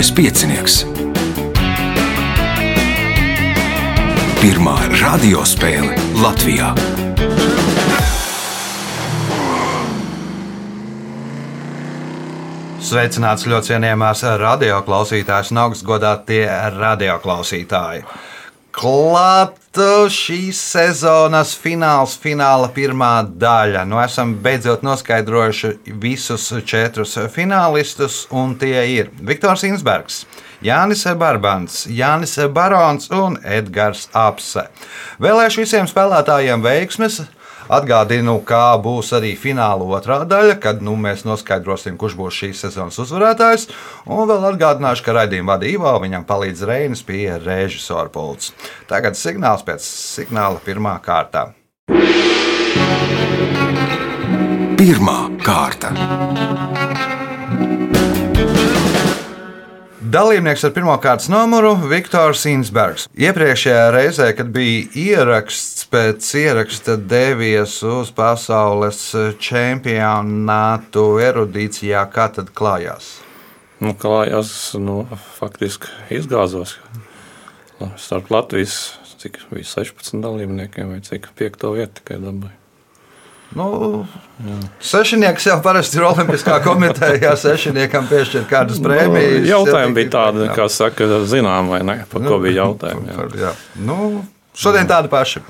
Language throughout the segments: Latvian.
Mazais piecinieks. Pirmā radiospēle Latvijā. Sveicināts ļoti cienījamās radioklausītājas un augstgadātie radioklausītāji. Klāt šīs sezonas fināls, fināla pirmā daļa. Nu, esam beidzot noskaidrojuši visus četrus finālistus, un tie ir Viktors Insbergs, Jānis Barbants, Jānis Barons un Edgars Apse. Vēlēšu visiem spēlētājiem veiksmes! Atgādinu, kā būs arī fināla otrā daļa, kad nu, mēs noskaidrosim, kurš būs šīs sezonas uzvarētājs. Un vēl atgādināšu, ka raidījuma vadībā viņam palīdz Reinis pie režisora pults. Tagad signāls pēc signāla pirmā kārta. Pirmā kārta. Dalībnieks ar pirmā kārtas numuru - Viktors Insbergs. Iepriekšējā reizē, kad bija ieraksts, pēc ieraksta devies uz pasaules čempionātu erudīcijā, kā tad klājās? Nu, klājās, nu, faktiski izgāzos. Starp Latvijas, cik bija 16 dalībniekiem, vai cik 5 vietu tikai dabūja. Nu, sešnieks jau parasti ir Olimpiskā komitejā. Sešniekam piešķir kādas prēmijas. Nu, jautājumi bija tādi, kā saka, zinām, vai ne? Par ko bija jautājumi? Jā. Jā. Nu, Šodien tādi paši.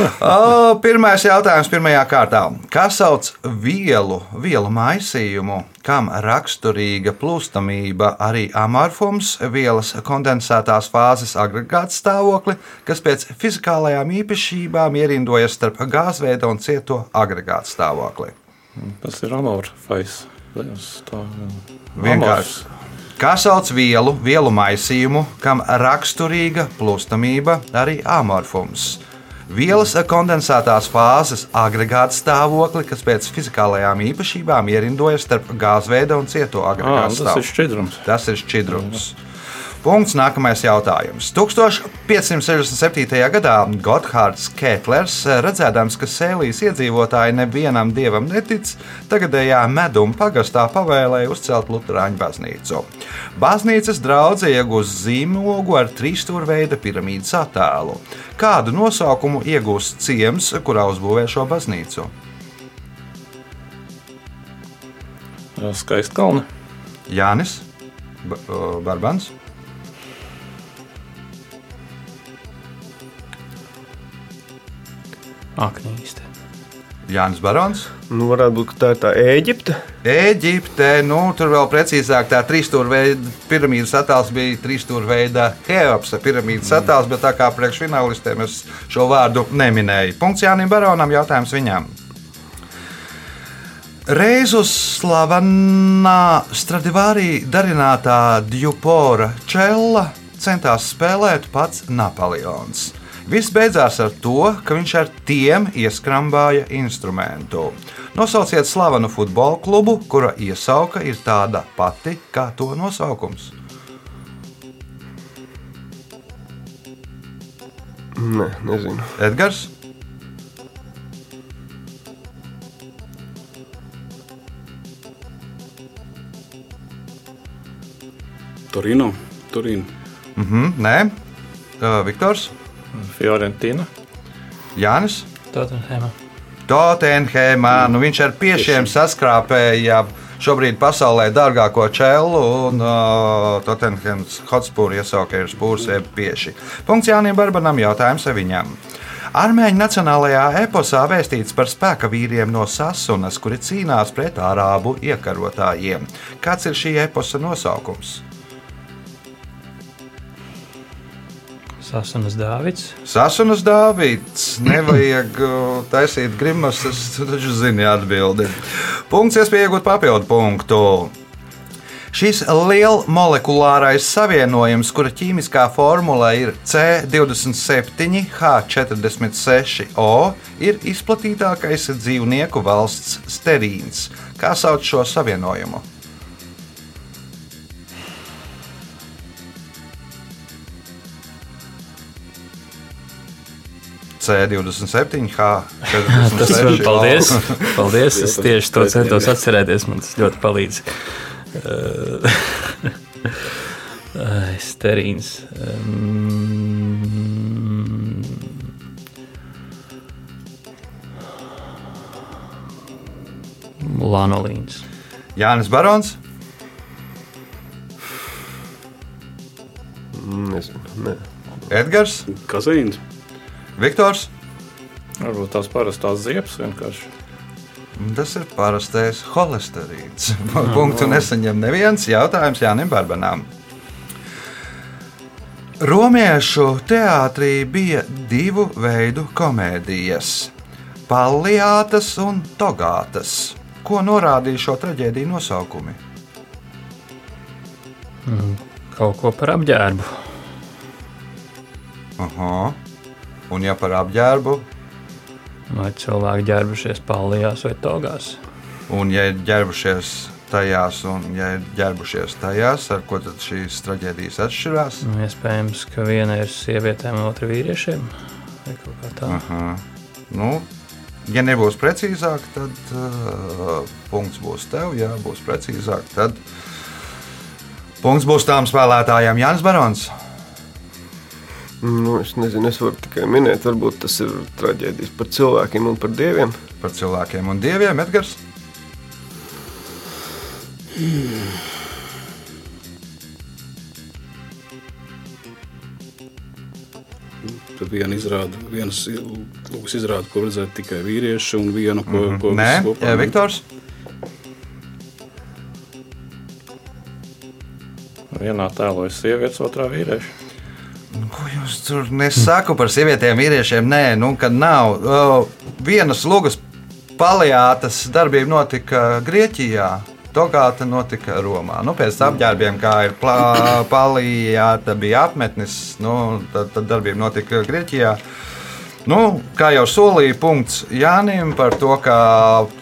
Pirmais jautājums pirmajā kārtā. Kā sauc vielu, vielu maisījumu, kam raksturīga plūstamība, arī amorfums, vielas kondensētās fāzes agregāta stāvokli, kas pēc fizikālajām īpašībām ierindojas starp gāzveida un cieto agregāta stāvokli? Tas ir amorfais. Vienkārši. Kā sauc vielu, vielu maisījumu, kam raksturīga plūstamība, arī amorfums? Vielas kondensētās fāzes agregāta stāvokli, kas pēc fizikālajām īpašībām ierindojas starp gāzveida un cieto agregātu stāvokli. Tas ir šķidrums. Tas ir šķidrums. Jā. Punkts. Nākamais jautājums. 1567. gadā Gotthārds Ketlers, redzēdams, ka Sēlijas iedzīvotāji nevienam dievam netic, tagadējā meduma pagastā pavēlēja uzcelt Lutāņu baznīcu. Baznīcas draudzē iegūst zīmogu ar trīsstūrveida piramīdas attēlu. Kādu nosaukumu iegūst ciems, kurā uzbūvē šo baznīcu? Skaistkalni. Jānis Barbans. Aknīste. Jānis Barons. Nu, varētu būt tā ir tā Eģipte. Eģipte, nu, tur vēl precīzāk tā trīsstūrveida piramīdas attēls bija trīsstūrveida Heopsa piramīdas attēls, bet tā kā priekšfinālistiem es šo vārdu neminēju. Punkts Jānim Baronam, jautājums viņam. Reiz uz slavenā Stradivārī darinātā Djupora čela centās spēlēt pats Napoleons. Viss beidzās ar to, ka viņš ar tiem ieskrambāja instrumentu. Nosauciet slavenu futbola klubu, kura iesauka ir tāda pati kā to nosaukums. Nē, nezinu. Edgars. Turino. Turino. -hmm, nē, uh, Viktors. Fiorentīna. Jānis. Tottenhēmā. Tottenhēmā. Nu, viņš ar piešiem saskrāpēja šobrīd pasaulē dārgāko čelu, un uh, Tottenhams Hotspur iesauka ir spūrs jeb pieši. Punkts Jānim Barbanam jautājums viņam. Armēņu nacionālajā eposā vēstīts par spēka vīriem no Sasunas, kuri cīnās pret arābu iekarotājiem. Kāds ir šī eposa nosaukums? Sasunas Dāvids. Sasunas Dāvids. Nevajag taisīt grimas, tas taču zini atbildi. Punkts, iespēja iegūt papildu punktu. Šis lielmolekulārais savienojums, kura ķīmiskā formula ir C27H46O, ir izplatītākais dzīvnieku valsts sterīns. Kā sauc šo savienojumu? C27, H46. Tas ir paldies. paldies. Es tieši to centos atcerēties. Man tas ļoti palīdz. Ai, Sterīns. Um, Lanolīns. Jānis Barons, Nezinu. Nē. Edgars, Kazīns. Viktors. Varbūt tās parastās ziepes vienkārši. Tas ir parastais holesterīns. Punktu nesaņem neviens jautājums Jānim Barbanām. Romiešu teātrī bija divu veidu komēdijas - Palliātas un Togātas. Ko norādīja šo traģēdiju nosaukumi? Kaut ko par apģērbu. Aha. Un ja par apģērbu, Vai cilvēki ģērbušies palījās vai togās? un ja ir ģērbušies tajās, un ja ir ģērbušies tajās, ar ko tad šīs traģēdijas atšķirās? Nu, iespējams, ka viena ir sievietēm, otra vīriešiem. Vai kaut kā tā. Aha. Nu, ja nebūs precīzāk, tad uh, punkts būs tev. Ja būs precīzāk, tad punkts būs tām spēlētājām Jānis Barons. Nu, es nezinu, es varu tikai minēt, varbūt tas ir traģēdijas par cilvēkiem un par dieviem. Par cilvēkiem un dieviem Edgars. Tad viena izrāda, vienas lūgas izrāda, ko redzēt tikai vīrieši, un vienu, ko, Mhm. ko Nē, kopā. Jā, Viktors. Vienā tēlojas sievietes, otrā vīrieša. Jūs tur nesaku par sievietēm, vīriešiem? Nē, nu, kad nav. O, vienas lugas paliātas darbība notika Grieķijā. Togāta notika Romā. Nu, pēc apģērbiem, kā ir paliāta, bija apmetnis, nu, tad, tad darbība notika Grieķijā. Nu, kā jau solīja, punkts Jānim par to, ka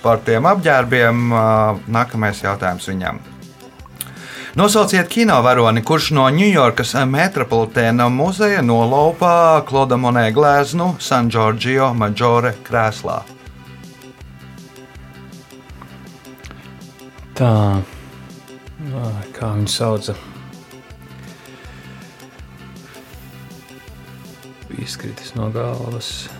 par tiem apģērbiem nākamais jautājums viņam. Nosauciet kinovaroni, kurš no Ņujorkas metropolitēna muzeja nolaupā Kloda Monē gleznu San Giorgio Maggiore krēslā. Tā, kā viņu sauca? Izkritis no galvas.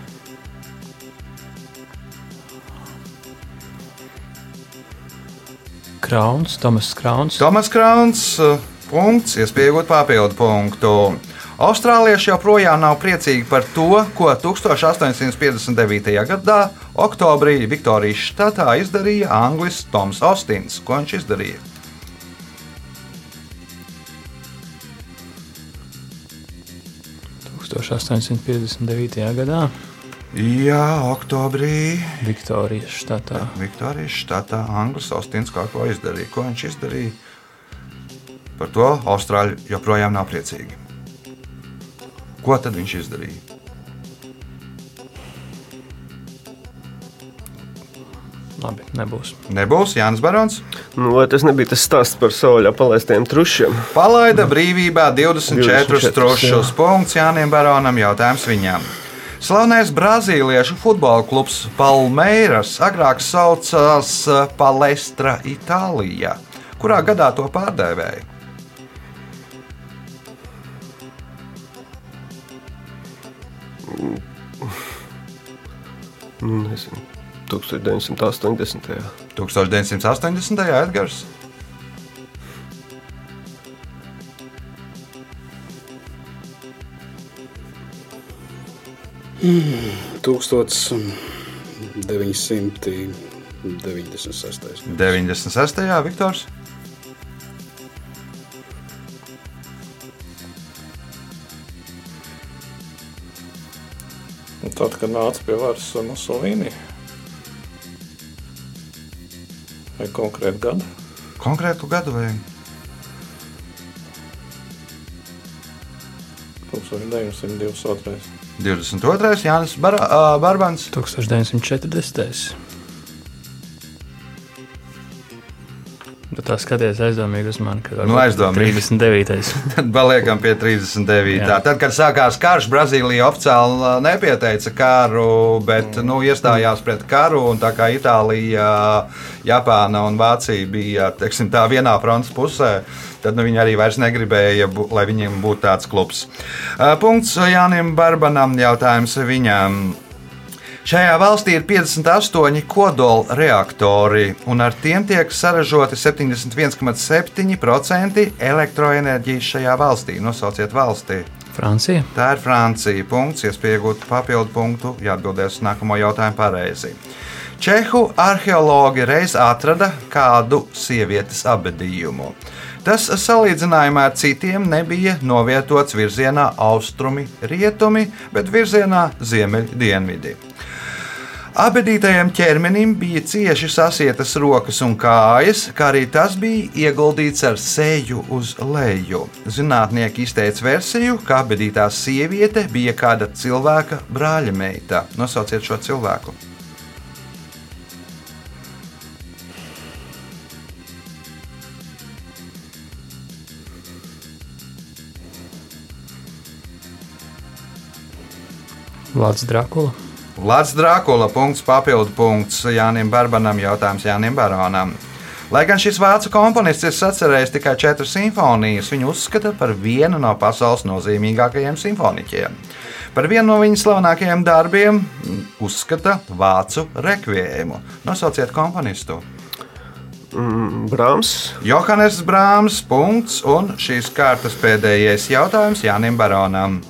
Krauns, Tomas Krauns. Tomas Krauns, eh, punkts, iespējot papildu punktu. Austrālieši joprojām nav priecīgi par to, ko 1859. gadā, oktobrī Viktorijas štatā izdarīja Anglis Toms Ostins. Ko viņš izdarīja? - 1859. gadā Jā, oktobrī Viktorijas štatā. Viktorijas štatā Anglis Ostins kaut ko izdarīja. Ko viņš izdarīja? Par to Austrāļi joprojām nav priecīgi. Ko tad viņš izdarīja? Labi, nebūs. Nebūs Jānis Barons. Nu, tas nebija tas stāsts par savvaļā palaistiem trušiem? Palaida brīvībā 24 24, trušus. Punkts Jānim Baronam. Jautājums viņam. Slavenais brazīliešu futbola klubs Palmeiras agrāk saucās eh, Palestra Itālijā. Kurā gadā to pārdēvēja? Nu, nezinu. 1980. 1980. Edgars. 1996. 96. Viktors. Un tad, kad nāca pie varas Musolīni, vai konkrēti gadu, Konkrētu gadu vai 1922. 22. Jānis Bar ā, Barbans. 1940. Bet tā skaties aizdomīgi uz mani, ka Nu, aizdomīgi. 39. Tad paliekam pie 39. Jā. Tad, kad sākās karš, Brazīlija oficiāli uh, nepieteica karu, bet nu, iestājās pret karu. Tā kā Itālija, Japāna un Vācija bija teiksim, vienā frontes pusē, tad nu, viņi arī vairs negribēja, lai viņiem būtu tāds klubs. Punkts Jānim Barbanam jautājums viņam. Šajā valstī ir 58 kodola reaktori, un ar tiem tiek saražoti 71,7% elektroenerģijas šajā valstī. Nosauciet valstī. Francija. Tā ir Francija. Punkts, iespējot papildu punktu, jāatbildēs uz nākamo jautājumu pareizi. Čehu arheologi reiz atrada kādu sievietes abadījumu. Tas salīdzinājumā ar citiem nebija novietots virzienā austrumi-rietumi, bet virzienā ziemeļ-dienvidi. Abadītajam ķermenim bija cieši sasietas rokas un kājas, kā arī tas bija ieguldīts ar seju uz leju. Zinātnieki izteica versiju, ka abadītā sieviete bija kāda cilvēka brāļa meita. Nosauciet šo cilvēku. Vlads Drakula. Vlads Drakula, punkts, papildu punkts Jānim Barbanam, jautājums Jānim Baronam. Lai gan šis vācu komponists ir sacerējis tikai četras simfonijas, viņu uzskata par vienu no pasaules nozīmīgākajiem simfoniķiem. Par vienu no viņa slavenākajiem darbiem uzskata vācu rekvijēmu. Nosauciet komponistu. Mm, Brāms. Johannes Brāms, punkts, un šīs kārtas pēdējais jautājums Jānim Baronam.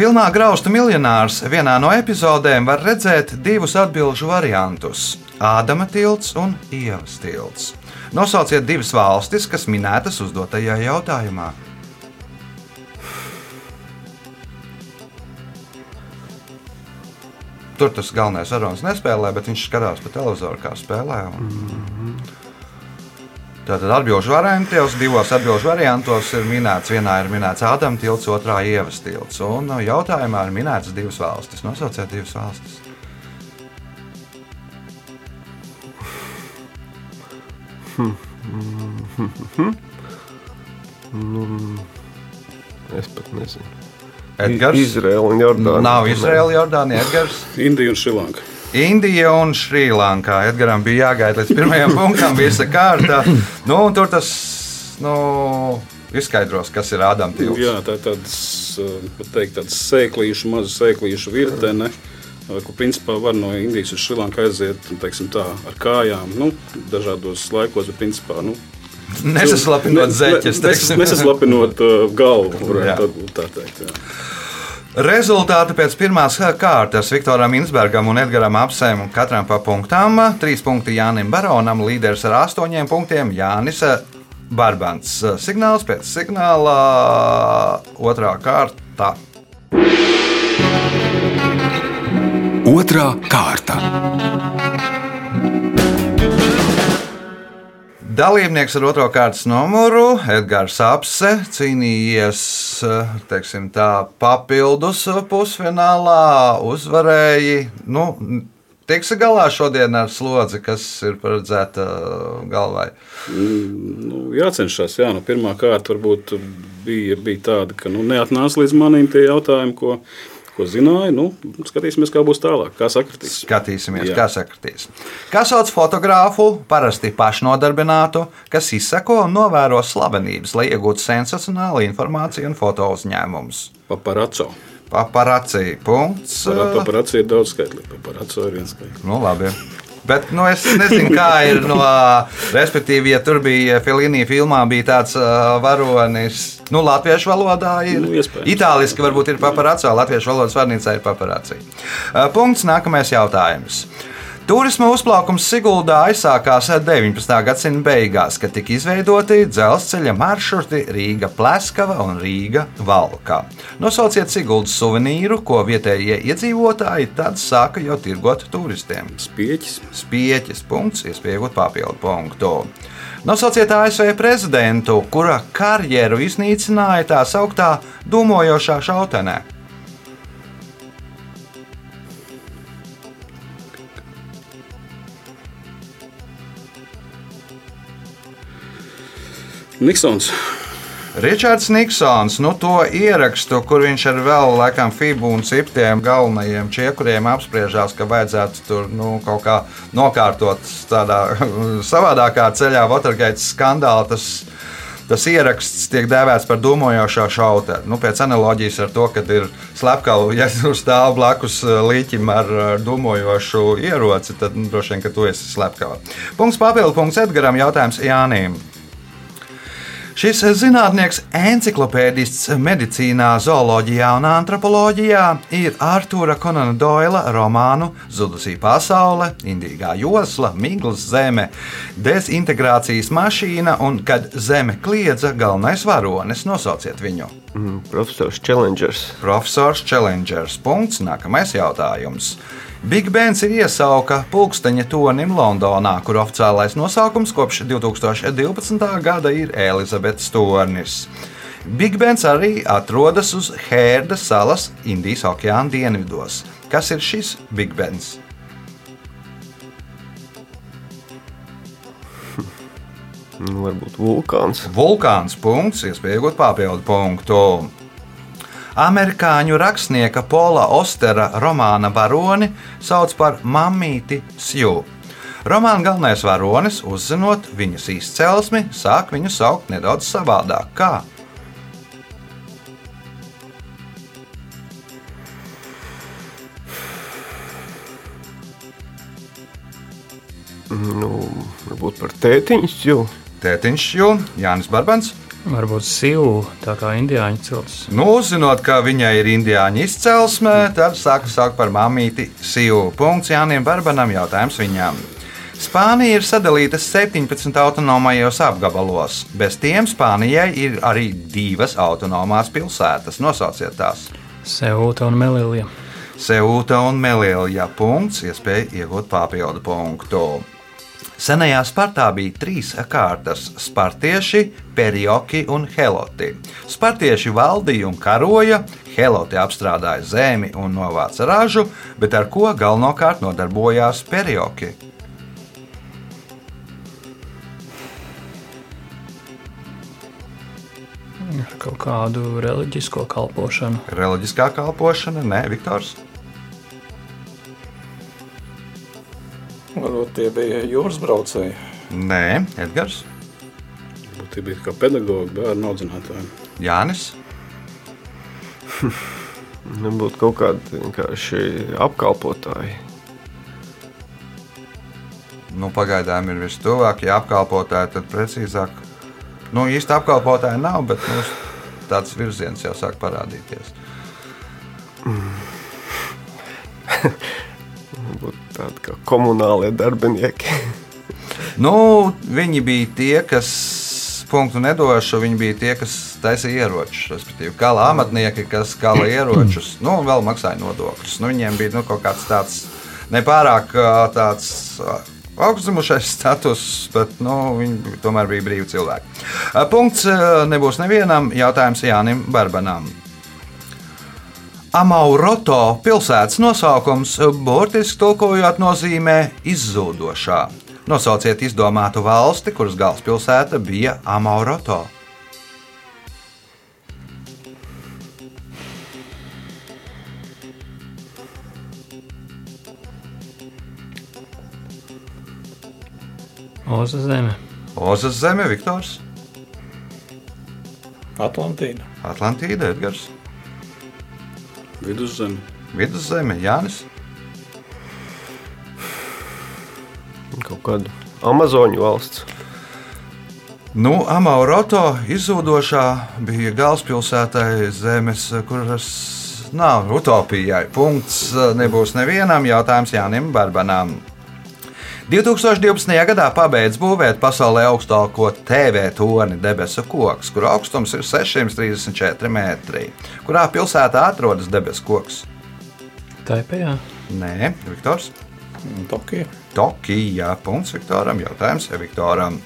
Filmā Graustu miljonārs vienā no epizodēm var redzēt divus atbildžu variantus - Ādama tilts un Ievas tilts. Nosauciet divas valstis, kas minētas uzdotajā jautājumā. Tur tas galvenais varonis nespēlē, bet viņš skatās pa televizoru, kā spēlē. Un... Tātad atbildžu variantos, divos atbildžu variantos ir minēts, vienā ir minēts Ādams tilts, otrā ievas tilts. Un uh, jautājumā ir minētas divas valstis. Nosauciet divas valstis. Es pat nezinu. Edgars. Izraela un Jordāna. Nav Izraela, Jordānija, Edgars. Indija un Šrilanka. Indija un Šrilankā. Edgaram bija jāgaida līdz pirmajam punktam, visa kārta. Nu, tur tas nu, izskaidros, kas ir Ādams tilts. Jā, tā ir tāds, eh, tāds sēklīšu, maza sēklīšu virtene. eh, Kur principā var no Indijas uz Šrilanku aiziet teiksim, tā, ar kājām, nu, dažādos laikos, bet principā nu, Nesaslapinot zeķes. Nesaslapinot uh, galvu, varētu tā teikt. Jā. Rezultāti pēc pirmās kārtas Viktoram Insbergam un Edgaram Apsēm katram pa punktām. Trīs punkti Jānim Baronam, līderis ar astoņiem punktiem Jānis Barbants. Signāls pēc signāla otrā kārta. Otra kārta. Dalībnieks ar otro kārtas numuru Edgars Apse cīnījies teiksim, tā, papildus pusfinālā, uzvarēja. Nu, Tiks galā šodien ar slodzi, kas ir paredzēta galvai. Nu, jācenšas, jā, nu, pirmā kārta varbūt bija, bija tāda, ka nu, neatnāca līdz manim tie jautājumi, ko, ko zināju. Nu, skatīsimies, kā būs tālāk, kā sakritīs. Skatīsimies, Jā. kā sakritīs. Kā sauc fotogrāfu, parasti pašnodarbinātu, kas izsako un novēro slavenības, lai iegūtu sensacionālu informāciju un foto uzņēmumus. Paparaco. Paparācija. Punkts. Paparaco ir daudz skaitlīgi. Paparaco ir viens skaitlis. Nu, labi. Bet nu, es nezinu, kā ir. No, respektīvi, ja tur bija Filīnija filmā, bija tāds uh, varonis. Nu, latviešu valodā ir. Nu. Itāliski varbūt ir paparācija, latviešu valodas vārnīcā ir paparācija. Uh, punkts. Nākamais jautājums. Turisma uzplaukums Siguldā aizsākās 19. gadsimta beigās, kad tika izveidoti dzelzceļa maršruti Rīga Pleskava un Rīga Valka. Nosauciet Siguldas suvenīru, ko vietējie iedzīvotāji tad sāka jau tirgot turistiem. Spieķis. Spieķis punkts, iespējot papildu punktu. Nosauciet ASV prezidentu, kura karjeru iznīcināja tā sauktā dūmojošā šautenē. Niksons. Ričards Niksons, nu to ierakstu, kur viņš ar vēl laikam Fibu un Ciptiem galvenajiem čiekuriem apspriežās, ka vajadzētu tur nu, kaut kā nokārtot tādā savādākā ceļā Watergate skandālu. Tas, Tas ieraksts tiek dēvēts par domājošo šauteru. Nu, pēc analoģijas ar to, kad ir slepkava, ja tur stāv blakus uh, līķim ar uh, domājošu ieroci, tad nu, droši vien, ka tu esi slepkava. Punkts papildu punkts Edgaram, jautājums Jānim. Šis zinātnieks, enciklopēdists medicīnā, zooloģijā un antropoloģijā ir Arthūra Konana Doila romānu Zudusī pasaule, Indīgā josla, Miglas zeme, dezintegrācijas mašīna un kad zeme kliedza galvenais varonis. Nosauciet viņu! Mm, profesors Challengers. Profesors Challengers. Punkts. Nākamais jautājums. Big Bands ir iesauka pulksteņa tonim Londonā, kur oficiālais nosaukums kopš 2012. gada ir Elizabetes tornis. Big Bands arī atrodas uz Hērda salas Indijas okeāna dienvidos. Kas ir šis Big Bands? Nu, varbūt vulkāns. Vulkāns punkts, iespēja iegūt papildu punktu. Amerikāņu rakstnieka Pola Ostera romāna varoni sauc par Mamīti Sju. Romāna galvenais varonis, uzzinot viņas izcelsmi, sāk viņu saukt nedaudz savādāk. Kā? Nu, varbūt par tētiņu jau. Tētiņš Jū, Jānis Barbans. Varbūt sivu, tā kā indiāņu cilts. Nu, uzzinot, ka viņai ir indiāņu izcelsme, tad sāka saukt par mamīti Sīvu. Punkts Jānim Barbanam, jautājums viņam. Spānija ir sadalīta 17 autonomajos apgabalos. Bez tiem Spānijai ir arī divas autonomās pilsētas. Nosauciet tās! Seūta un Melilija. Seūta un Melīlija. Punkts, iespēja iegūt papildu punktu. Senajā Spartā bija trīs kārtas - spartieši, perioki un heloti. Spartieši valdīja un karoja, heloti apstrādāja zemi un novāca ražu, bet ar ko galvenokārt nodarbojās perioki? Kaut kādu reliģisko kalpošanu. Reliģiskā kalpošana, nē, Viktors. Varbūt tie bija jūras braucēji. Nē, Edgars, Tie bija kā pedagogi, bērnu audzinātāji. Jānis. Nebūtu kaut kādi vienkārši apkalpotāji. Nu, pagaidām ir vistuvāk, ja apkalpotāji, tad precīzāk. Nu, īsti apkalpotāji nav, bet nu, tāds virziens jau sāk parādīties. Varbūt tādi kā komunālie darbinieki. Nu, viņi bija tie, kas punktu nedošu, viņi bija tie, kas taisīja ieročus. Respektīvi, kala amatnieki, kas kala ieročus, nu, un vēl maksāja nodokļus. Nu, viņiem bija nu, kaut kāds tāds nepārāk tāds. Augstzemušais status, bet nu, viņi tomēr bija brīvi cilvēki. Punkts nebūs nevienam jautājums Jānim Barbanam. Amauroto pilsētas nosaukums burtiski tulkojot nozīmē izzūdošā. Nosauciet izdomātu valsti, kuras galvaspilsēta bija Amauroto. Oza zeme. Ozas zeme, Viktors, Atlantīda. Atlantīda, Edgars, Viduszeme. Viduszeme, Jānis. Kaut kāda Amazoņu valsts. Nu, Amauroto izzūdošā bija galvaspilsētai zemes, kuras nav utopijai. Punkts nebūs nevienam jautājums Jānim Barbanam. 2012. gadā pabeidz būvēt pasaulē augstāko TV torni debesu koks, kur augstums ir 634 metri. Kurā pilsētā atrodas debesu koks? Taipējā. Nē, Viktors. Tokija. Tokijā. Punkts Viktoram. Jautājums Viktoram.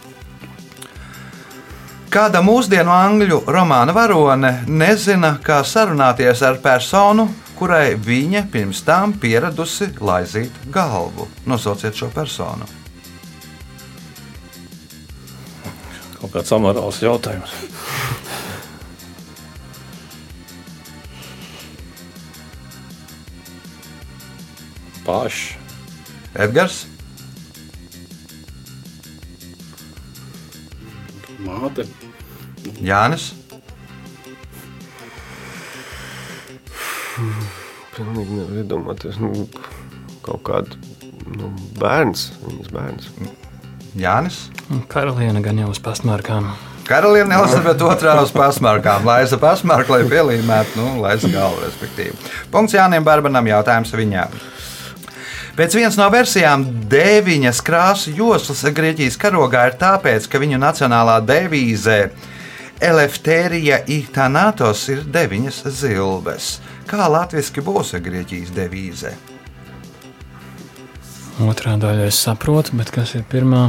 Kāda mūsdienu angļu romāna varone nezina, kā sarunāties ar personu, kurai viņa pirms tam pieradusi laizīt galvu? Nosauciet šo personu. Kaut kāds amorāls jautājums. Paši. Edgars, Māte. Jānis, Pilnīgi nevar iedomāties. Nu, kaut kādu nu, bērns, viņas bērns. Jānis. Karaliene gan jau uz pastmarkām. Karaliene Elizabete otrā uz pasmarkām. Laisa pasmarka, lai pielīmētu, nu, laisa galvu, respektīvi. Punkts Jānim Barbanam jautājums viņām. Pēc vienas no versijām deviņas krāsu joslas Grieķijas karogā ir tāpēc, ka viņu nacionālā devīze Elefterija Itānatos ir deviņas zilves. Kā latviešu būs Grieķijas devīze? Otrā daļa es saprotu, bet kas ir pirmā?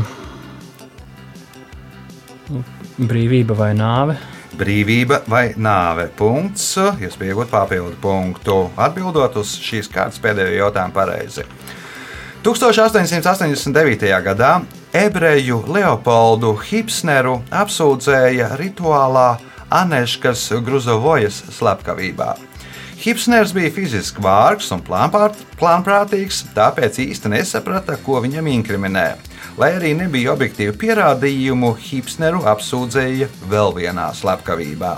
Brīvība vai nāve? Brīvība vai nāve? Punkts. Iespējot papildu punktu. Atbildot uz šīs kārtas pēdējo jautājumu pareizi. 1889. gadā ebreju Leopoldu Hipsneru apsūdzēja rituālā Aneškas Gruzovojas slepkavībā. Hipsners bija fiziski vārgs un plānprātīgs, tāpēc īsti nesaprata, ko viņam inkriminē. Lai arī nebija objektīvu pierādījumu, Hipsneru apsūdzēja vēl vienā slepkavībā.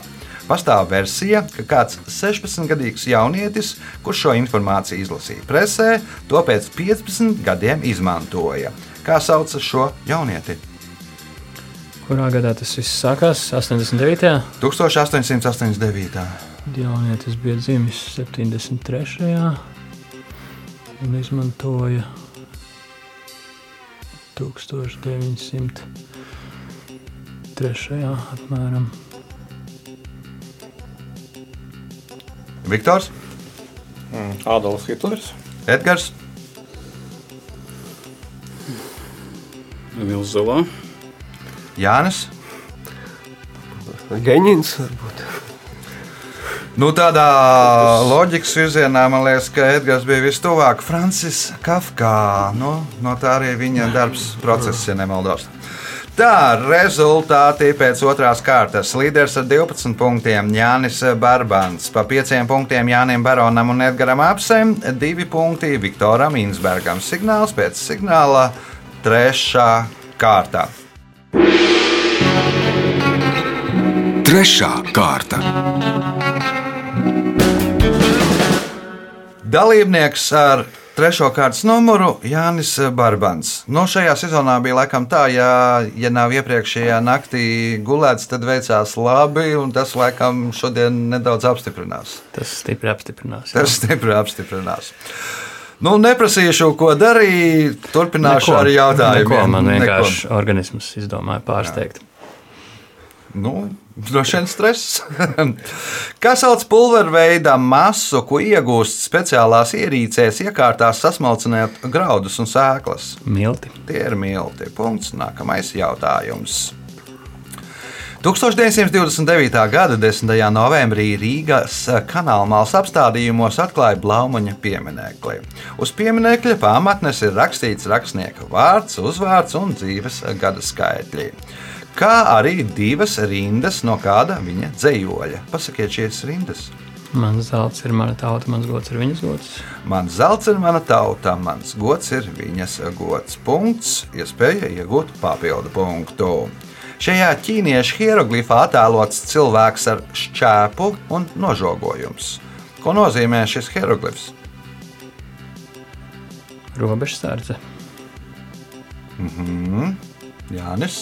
Pastāv versija, ka kāds 16-gadīgs jaunietis, kurš šo informāciju izlasīja presē, to pēc 15 gadiem izmantoja. Kā sauc šo jaunieti? Kurā gadā tas viss sākās? 89. 1889. Jaunietis bija dzimis 73. un izmantoja 1903. apmēram. Viktors, Adolfs Hitlers. Edgars, Zelā. Jānis. Geņins varbūt. Nu, tādā loģikas virzienā man liekas, ka Edgars bija vistuvāk Francis Kafkā. Nu, no tā arī viņa darbs process, ja nemaldos. Tā rezultāti pēc otrās kārtas. Līderis ar 12 punktiem Jānis Barbans, pa 5 punktiem Jānim Baronam un Edgaram Apsem, 2 punkti Viktoram Insbergam. Signāls pēc signāla trešā kārta. Trešā kārta. Dalībnieks ar trešo kārtas numuru Jānis Barbans. No šajā sezonā bija laikam tā, ja, ja nav iepriekšējā naktī gulēts, tad veicās labi, un tas laikam šodien nedaudz apstiprinās. Tas stipri apstiprinās. jā. Tas stipri apstiprinās. Nu, neprasīšu, ko darīt. Turpināšu Neko. ar jautājumiem. Neko, man Neko. vienkārši organisms izdomāja pārsteigt. Nu, droši vien stress. Kā sauc pulveru veida masu, ko iegūst speciālās ierīcēs, iekārtās sasmalcinot graudus un sēklas? Milti. Tie ir milti. Punkts. Nākamais jautājums. 1929. gada 10. novembrī Rīgas kanālmālas apstādījumos atklāja Blaumaņa pieminekli. Uz pieminekļa pamatnes ir rakstīts rakstnieka vārds, uzvārds un dzīves gada skaitļi. Kā arī divas rindas no kāda viņa dzējoļa. Pasakiet, šīs rindas. Mans zelts ir mana tauta, mans gods ir viņas gods. Mans zelts ir mana tauta, mans gods ir viņas gods. Punkts, iespēja iegūt papildu punktu. Šajā ķīniešu hieroglifā attēlots cilvēks ar šķēpu un nožogojums. Ko nozīmē šis hieroglifs? Robežsardze. Jānis,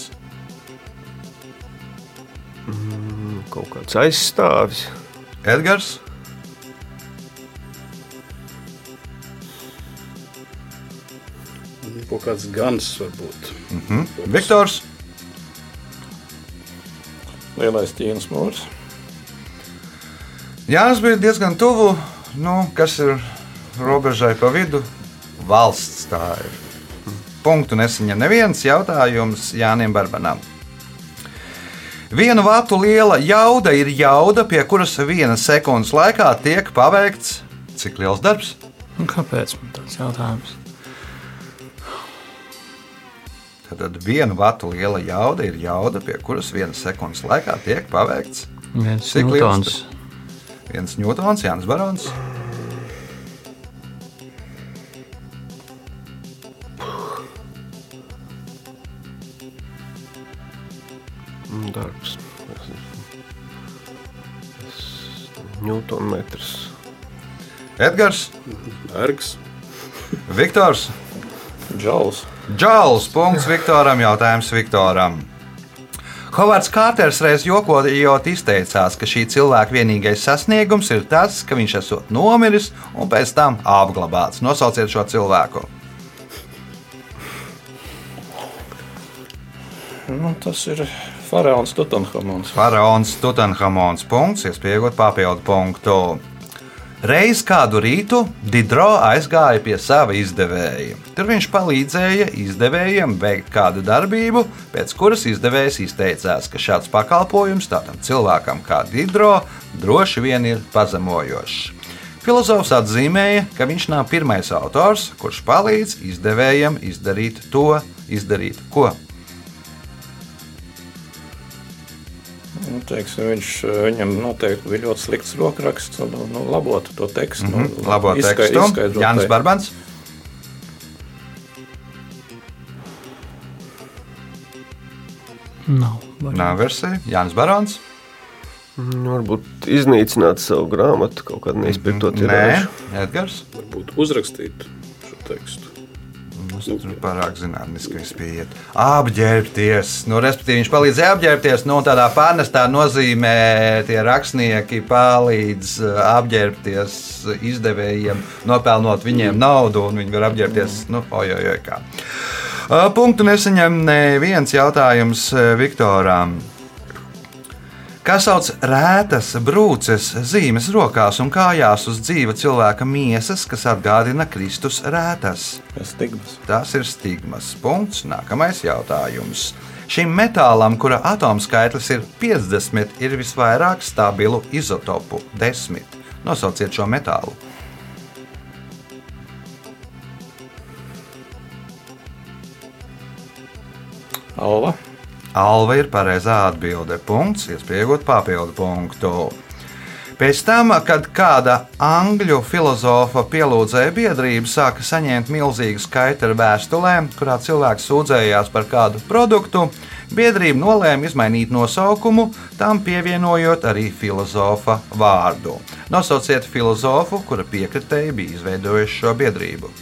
Kaut kāds aizstāvis. Edgars, Kaut kāds gans varbūt. Viktors, Lielais ķīnas mūrs. Jānis bija diezgan tuvu. Nu, kas ir robežai pa vidu? Valsts tā ir. Punktu nesaņem neviens jautājums Jānim Barbanam. Viena vatu liela jauda ir jauda, pie kuras vienas sekundes laikā tiek paveikts cik liels darbs? Un kāpēc man tāds jautājums? Tad viena vatu liela jauda ir jauda, pie kuras vienas sekundes laikā tiek paveikts Viens Cik liels Newtons. viens ņūtons, Jānis Barons. Darbs. Ņūtonmetrs. Edgars, Ergs. Viktors, Džauls. Džāls. Punkts Viktoram. Jautājums Viktoram. Hovards Kārters reiz jokojot izteicās, ka šī cilvēka vienīgais sasniegums ir tas, ka viņš esot nomiris un pēc tam apglabāts. Nosauciet šo cilvēku. Nu, tas ir faraons Tutanhamons. Faraons Tutanhamons. Punkts, iespējot papildu punktu. Reiz kādu rītu Didro aizgāja pie sava izdevēja. Tur viņš palīdzēja izdevējiem veikt kādu darbību, pēc kuras izdevējs izteicās, ka šāds pakalpojums tādam cilvēkam kā Didro droši vien ir pazemojošs. Filozofs atzīmēja, ka viņš nav pirmais autors, kurš palīdz izdevējiem izdarīt to, izdarīt ko. Nu, teiksim, viņš, viņam noteikti bija ļoti slikts rokraksts, un nu, labot to tekstu. Mm, nu, Labo izskai- tekstu. izskaidrot Jānis Barbans. Nav. Nav versija. Jānis Barons. Mm, Varbūt iznīcināt savu grāmatu, kaut kādu neizpirkto Nē, tirāžu. Edgars. Varbūt uzrakstīt šo tekstu. Mums tur pārāk zinātniski viss pieiet. Apģērbties. Nu, respektīvi, viņš palīdzēja apģērbties. Nu, tādā pārnestā nozīmē tie rakstnieki palīdz uh, apģērbties izdevējiem, nopelnot viņiem naudu, un viņi var apģērbties. Nu, oj, oj, kā. Uh, Punktu nesaņem neviens jautājums uh, Viktoram. Kā sauc rētas, brūces, zīmes rokās un kājās uz dzīva cilvēka miesas, kas atgādina Kristus rētas? Stigmas. Tas ir stigmas. Punkts. Nākamais jautājums. Šim metālam, kura atomskaitlis ir 50, ir visvairāk stabilu izotopu - 10. Nosauciet šo metālu. Alva. Alva ir pareizā atbilde. Punkts, iespējot papildu punktu. Pēc tam, kad kāda angļu filozofa pielūdzēja biedrību, sāka saņemt milzīgu skaitu ar vēstulēm, kurā cilvēks sūdzējās par kādu produktu, biedrība nolēma izmainīt nosaukumu, tam pievienojot arī filozofa vārdu. Nosauciet filozofu, kura piekritēji bija izveidojuši šo biedrību.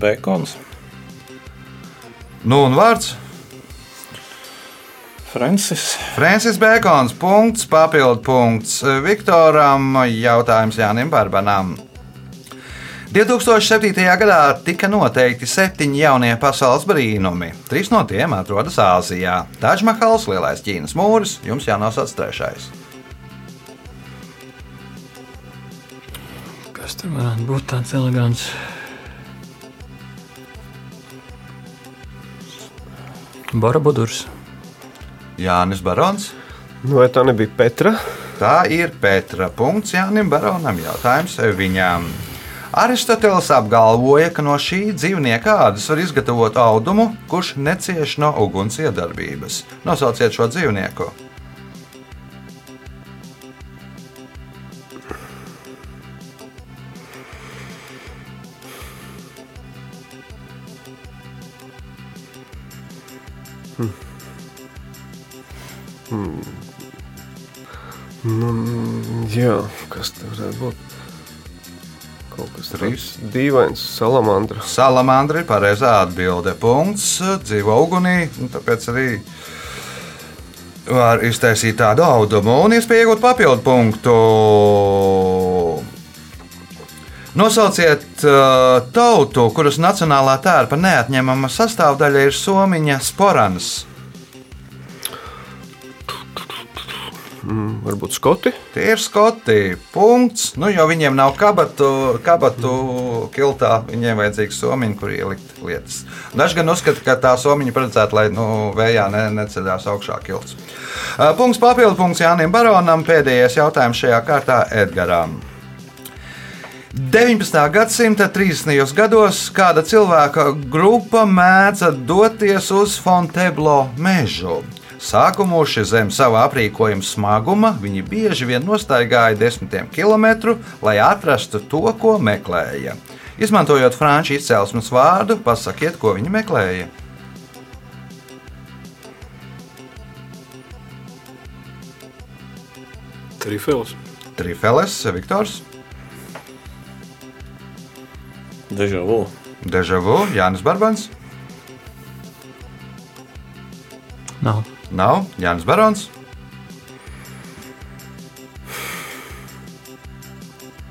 Bekons. Nu, un vārds? Francis. Francis Bēkons, punkts, papildu punkts Viktoram, jautājums Jānim Barbanam. 2007. gadā tika noteikti septiņi jaunie pasaules brīnumi. Trīs no tiem atrodas Āzijā. Tažmahals, Lielais Ķīnas mūris, jums jānosauc trešais. Kas tur varētu būt tāds elegants? Barabudurs. Jānis Barons. Nu, vai tā nebija Petra? Tā ir Petra. Punkts Jānim Baronam. Jautājums viņām. Aristoteles apgalvoja, ka no šī dzīvnieka ādas var izgatavot audumu, kurš necieš no uguns iedarbības. Nosauciet šo dzīvnieku. Jā, kas tur varētu būt? Kaut kas tāds dīvains, salamandra. Salamandra ir pareizā atbilde. Punkts dzīvo ugunī, un tāpēc arī var iztaisīt tādu audumu un iespēju iegūt papildu punktu. Nosauciet uh, tautu, kuras nacionālā tērpa neatņemama sastāvdaļa ir somiņa sporans. Mm, varbūt skoti. Tie ir skoti. Punkts. Nu, jo viņiem nav kabatu, kabatu kiltā, viņiem vajadzīgs somiņš, kur ielikt lietas. Daži gan uzskata, ka tā somiņa paredzēta, lai nu, vējā ne, neceļās augšā kilts. Uh, Punkts papildu punkts Jānim Baronam. Pēdējais jautājums šajā kārtā Edgaram. 19. gadsimta 30. gados kāda cilvēka grupa mēdza doties uz Fonteblo mežu. Sākumuši zem sava aprīkojuma smaguma, viņi bieži vien nostaigāja desmitiem kilometru, lai atrastu to, ko meklēja. Izmantojot franču izcelsmes vārdu, pasakiet, ko viņi meklēja. Trifels. Trifeles, Viktors, Deja vu. Dežavu, Jānis Barbans, Nav. Nav Jānis Barons,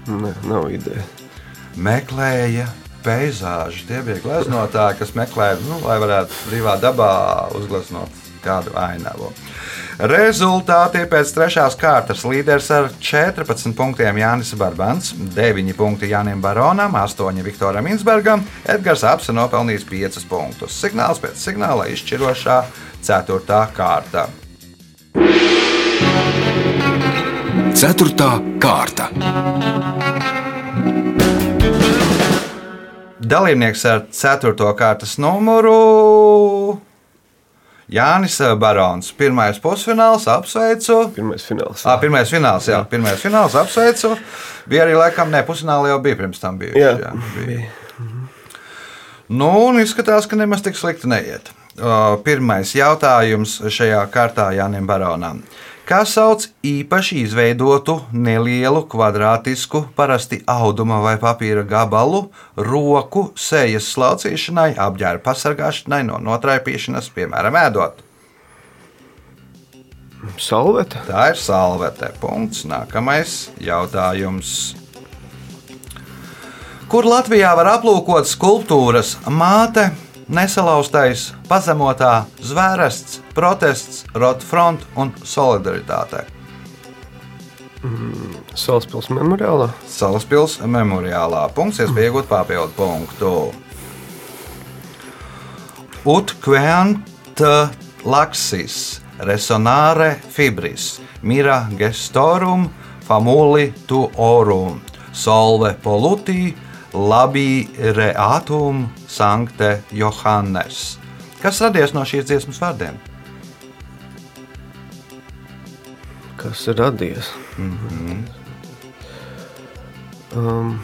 Nē, nav ideja. meklēja peizāžu. Tie bija gleznotāji, kas meklēja, nu, lai varētu brīvā dabā uzgleznot kādu ainavu. Rezultāti pēc trešās kārtas līderis ar 14 punktiem Jānis Barbans, 9 punkti Jānim Baronam, 8 Viktoram Insbergam, Edgars Apse nopelnījis 5 punktus. Signāls pēc signāla izšķirošā 4. kārta. Ceturtā kārta. Dalībnieks ar 4. kārtas numuru Jānis Barons. Pirmais pusfināls, apsveicu. Pirmais fināls. À, pirmais fināls, jā, pirmais fināls, apsveicu. Bija arī laikam, ne pusfināli jau bija pirms tam. Bijuši, Jā, jā, bija. Nu, un izskatās, ka nemaz tik slikti neiet. Uh, Pirmais jautājums šajā kārtā Jānim Baronam. Kā sauc īpaši izveidotu nelielu kvadrātisku, parasti auduma vai papīra gabalu, roku sejas slaucīšanai, apģērba pasargāšanai no notraipīšanas, piemēram, ēdot? Salvete. Tā ir salvete. Punkts. Nākamais jautājums. Kur Latvijā var aplūkot skulptūras māte, nesalauztais, pazemotā, zvērests, protests, rotfront un solidaritāte? Salaspils memoriālā. Salaspils memoriālā. Punkts, iespēja iegūt papildu punktu. Utkvēnt laksis, resonāre fibris, mira gestorum, famuli tu orum, solve polutī, labi reatum, sankte Johannes. Kas radies no šīs dziesmas vārdiem? Kas ir radies? Mm -hmm. um,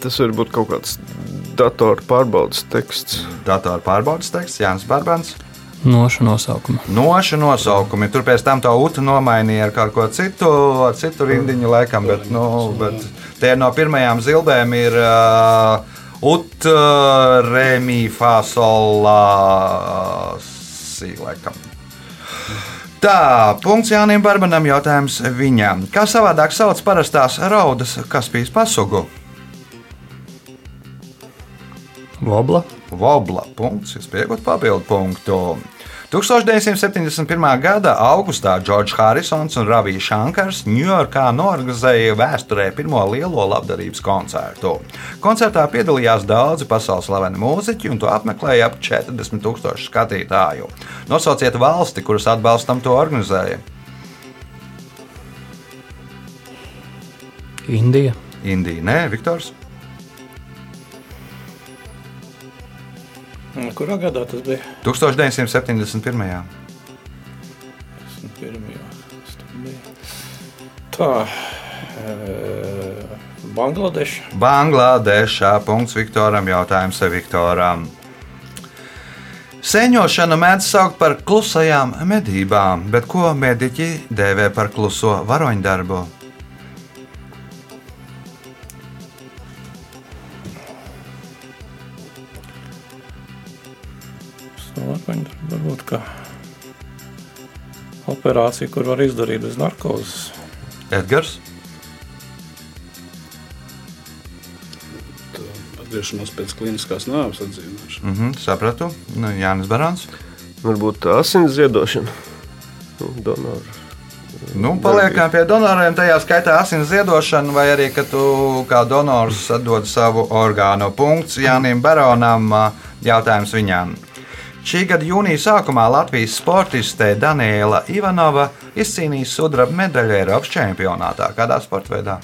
tas var būt kaut kāds datoru pārbaudas teksts. Datora pārbaudas teksts Jānis Barbans. Nošu nosaukuma. Nošu nosaukumi. Tur pēc tam tā utu nomainīja ar kaut ko citu, ar citu rindiņu laikam, bet, nu, bet tie no pirmajām zilbēm ir uh, ut, uh, remi, fasolā, si, laikam. Tā, punkts Jānim Barbanam, jautājums viņam. Kā savādāk sauc parastās raudas Kaspijas pasugu? Vobla. Vobla. Punkts, iespējot papildu punktu. 1971. gada augustā Džordžs Harisons un Ravijs Shankars Ņujorkā norganizēja vēsturē pirmo lielo labdarības koncertu. Koncertā piedalījās daudzi pasaules slaveni mūziķi, un to apmeklēja ap 40 tūkstoši skatītāju. Nosauciet valsti, kuras atbalstam to organizēja. Indija. Indija, nē, Viktors. Kurā gadā tas bija? 1971. Pirmajā. kas tur bija? Tā. e, Bangladeša. Bangladešā. Punkts Viktoram. Jautājums Viktoram. Sēņošanu mēdz saukt par klusajām medībām, bet ko mediķi dēvē par kluso varoņdarbu? Varbūt, varbūt kā operācija, kur var izdarīt bez narkozes. Edgars, Atgriešanās pēc kliniskās nāves atzīmēšanas. mm -hmm, sapratu, nu, Jānis Barons. Varbūt asins ziedošana. Nu, donoru. Nu, paliekam pie donoriem, tajā skaitā asins ziedošana, vai arī, ka tu kā donors atdod savu orgānu. Punkts Jānim Baronam, jautājums viņam. Šī gada jūnija sākumā Latvijas sportiste Daniela Ivanova izcīnīja sudraba medaļu Eiropas čempionātā. Kādā sporta veidā?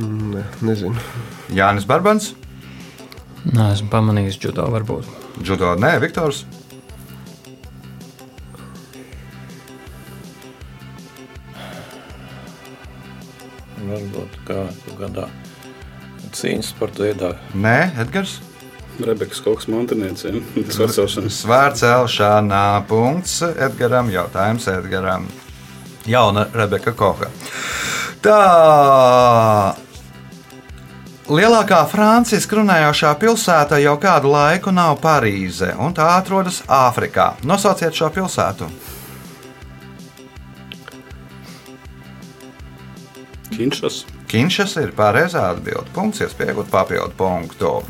Ne, nezinu. Jānis Barbans, Nē, esmu pamanījis judo varbūt. Džudo, nē, Viktors. Varbūt kā kādā cīņas sporta veidā. Nē, Edgars. Rebekas kaut kas mantinieciem, sacaušanas. Svārcelšanā punkts Edgaram, jautājums Edgaram. Jauna Rebeka Koka. Tā. Lielākā Francijas runājošā pilsēta jau kādu laiku nav Parīze, un tā atrodas Āfrikā. Nosauciet šo pilsētu. Kinšas. Kinšas ir pareizā atbilde. Punkts, iespējot papildu punktu.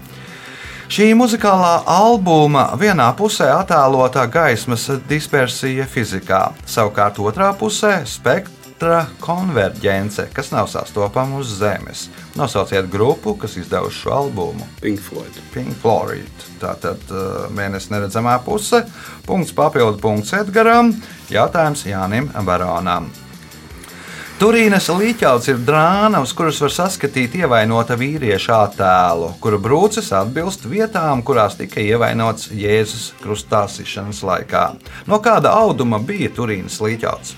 Šī muzikālā albuma vienā pusē attēlotā gaismas dispersija fizikā, savukārt otrā pusē spektra konverģence, kas nav sastopama uz Zemes. Nosauciet grupu, kas izdevusi šo albumu. Pink Floyd. Pink Floyd. Tātad uh, mēnesis neredzamā puse. Punkts papildu punkts Edgaram. Jautājums Jānim Baronam. Turīnas līķauts ir drāna, uz kuras var saskatīt ievainota vīrieša attēlu, kura brūces atbilst vietām, kurās tika ievainots Jēzus krustāsišanas laikā. No kāda auduma bija Turīnas līķauts?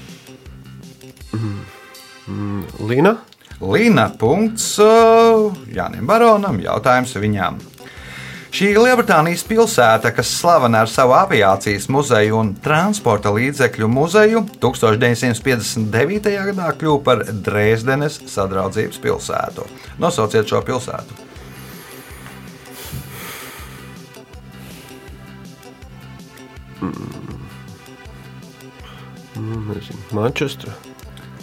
Lina? Līna punkts uh, Jānim Baronam. Jautājums viņam. Šī ir Lielbritānijas pilsēta, kas slavena ar savu aviācijas muzeju un transporta līdzekļu muzeju, 1959. gadā kļuva par Dresdenes sadraudzības pilsētu. Nosauciet šo pilsētu. Nezinu. Manchester.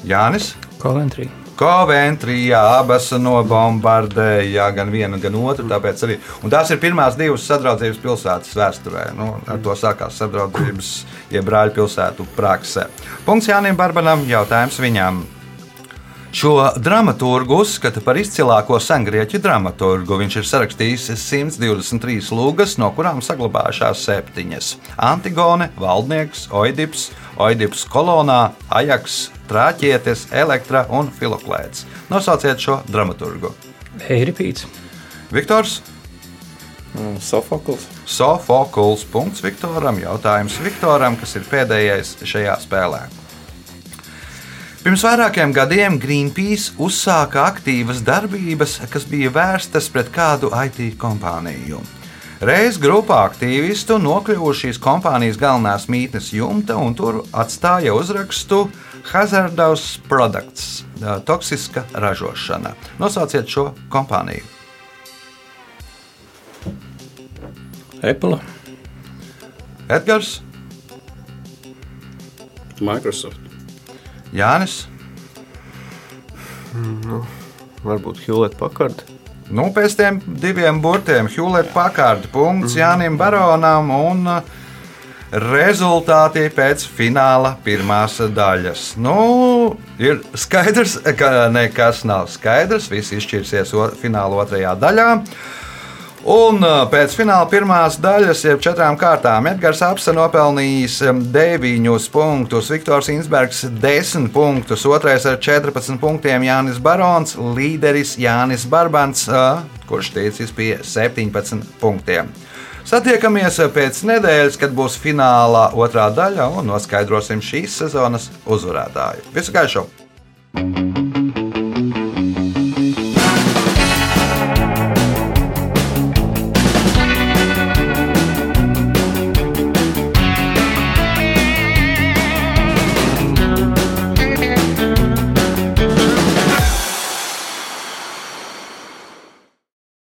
Jānis. Coventry. Coventrijā abas nobombardēja gan vienu, gan otru. Tāpēc arī un tās ir pirmās divas sadraudzības pilsētas vēsturē. Nu, ar to sākās sadraudzības, jeb brāļu pilsētu praksē. Punkts Jānim Barbanam, jautājums viņam. Šo dramaturgu uzskata par izcilāko sengrieķu dramaturgu. Viņš ir sarakstījis 123 lūgas, no kurām saglabājušās septiņas - Antigone, Valdnieks, Oidips, Oidips kolonā, Ajaks, Trāķietis, Elektra un Filoklēts. Nosauciet šo dramaturgu. Eiripīts. Viktors Mm, Sofokls. Sofokls. Punkts Viktoram. Jautājums Viktoram, kas ir pēdējais šajā spēlē. Pirms vairākiem gadiem Greenpeace uzsāka aktīvas darbības, kas bija vērstas pret kādu IT kompāniju. Reiz grupā aktīvistu nokļuva šīs kompānijas galvenās mītnes jumta un tur atstāja uzrakstu Hazardous Products - toksiska ražošana. Nosauciet šo kompāniju. Apple. Edgars, Microsoft. Jānis. Varbūt Hewlett Packard. Nu, pēc tam diviem burtiem Hewlett Packard punkts Jānim Baronam un uh, rezultāti pēc fināla pirmās daļas. Nu, ir skaidrs, ka nekas nav skaidrs. Viss izšķirsies fināla otrajā daļā. Un pēc fināla pirmās daļas, jeb četrām kārtām, Edgars Apse nopelnījis um, 9 punktus, Viktors Insbergs 10 punktus, otrais ar 14 punktiem Jānis Barons, līderis Jānis Barbants, kurš ticis pie 17 punktiem. Satiekamies pēc nedēļas, kad būs fināla otrā daļa un noskaidrosim šīs sezonas uzvarētāju. Visu gaišu!